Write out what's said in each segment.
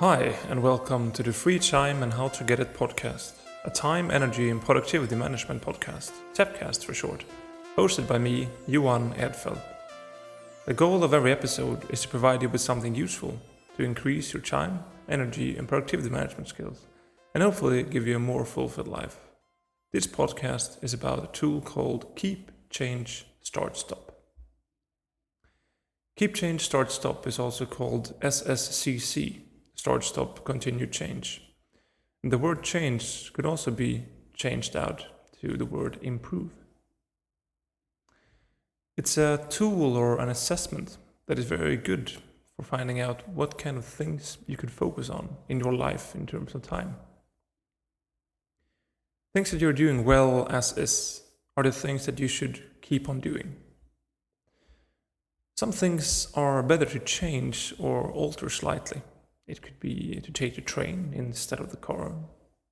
Hi, and welcome to the Free Time and How to Get It podcast, a time, energy, and productivity management podcast, TEPcast for short, hosted by me, Johan Edfeld. The goal of every episode is to provide you with something useful to increase your time, energy, and productivity management skills, and hopefully give you a more fulfilled life. This podcast is about a tool called Keep, Change, Start, Stop. Keep, Change, Start, Stop is also called SSCC start, stop, continue, change. And the word change could also be changed out to the word improve. It's a tool or an assessment that is very good for finding out what kind of things you could focus on in your life in terms of time. Things that you're doing well as is are the things that you should keep on doing. Some things are better to change or alter slightly. It could be to take the train instead of the car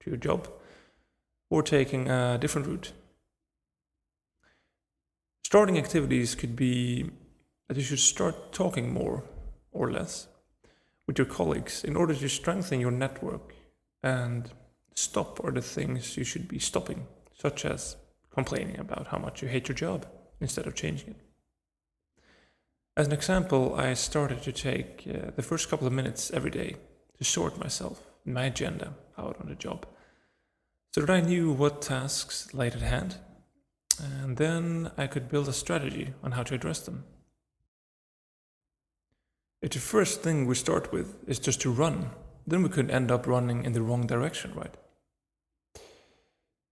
to your job, or taking a different route. Starting activities could be that you should start talking more or less with your colleagues in order to strengthen your network and stop are the things you should be stopping, such as complaining about how much you hate your job instead of changing it. As an example, I started to take uh, the first couple of minutes every day to sort myself and my agenda out on the job so that I knew what tasks laid at hand, and then I could build a strategy on how to address them. If the first thing we start with is just to run, then we could end up running in the wrong direction, right?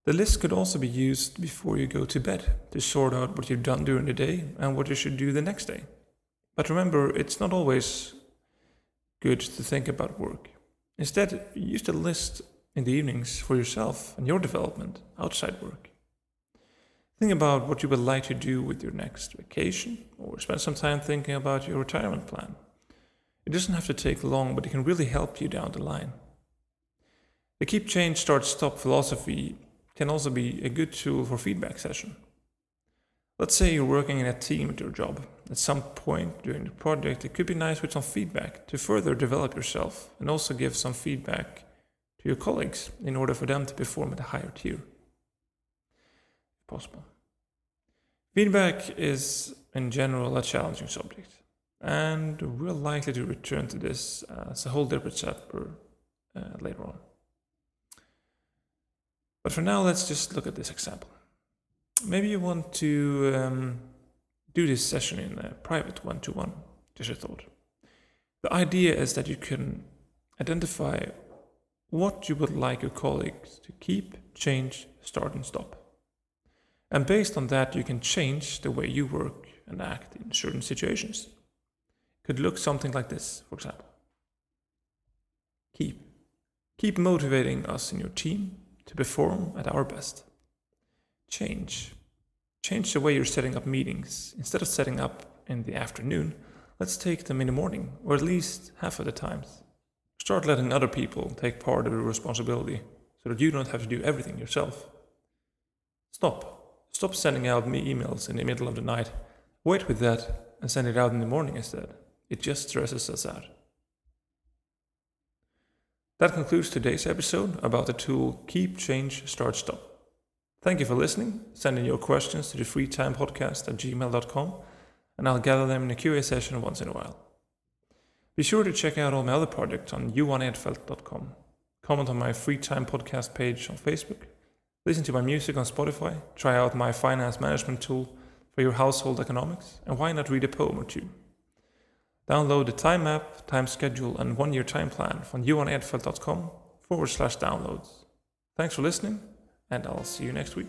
The list could also be used before you go to bed to sort out what you've done during the day and what you should do the next day. But remember, it's not always good to think about work. Instead, use the list in the evenings for yourself and your development outside work. Think about what you would like to do with your next vacation, or spend some time thinking about your retirement plan. It doesn't have to take long, but it can really help you down the line. The keep change, start, stop philosophy can also be a good tool for feedback session. Let's say you're working in a team at your job. At some point during the project, it could be nice with some feedback to further develop yourself and also give some feedback to your colleagues in order for them to perform at a higher tier. Possible. Feedback is, in general, a challenging subject, and we're likely to return to this as a whole different chapter uh, later on. But for now, let's just look at this example maybe you want to um, do this session in a private one to one, just a thought. The idea is that you can identify what you would like your colleagues to keep, change, start, and stop. And based on that, you can change the way you work and act in certain situations. It could look something like this, for example. Keep. Keep motivating us in your team to perform at our best change. Change the way you're setting up meetings. Instead of setting up in the afternoon, let's take them in the morning, or at least half of the times. Start letting other people take part of the responsibility so that you don't have to do everything yourself. Stop. Stop sending out me emails in the middle of the night. Wait with that and send it out in the morning instead. It just stresses us out. That concludes today's episode about the tool Keep, Change, Start, Stop. Thank you for listening. Send in your questions to the freetimepodcast at gmail.com and I'll gather them in a QA session once in a while. Be sure to check out all my other projects on u1edfelt.com. Comment on my free time podcast page on Facebook. Listen to my music on Spotify. Try out my finance management tool for your household economics. And why not read a poem or two? Download the time map, time schedule, and one year time plan from johanedfeld.com forward slash downloads. Thanks for listening and I'll see you next week.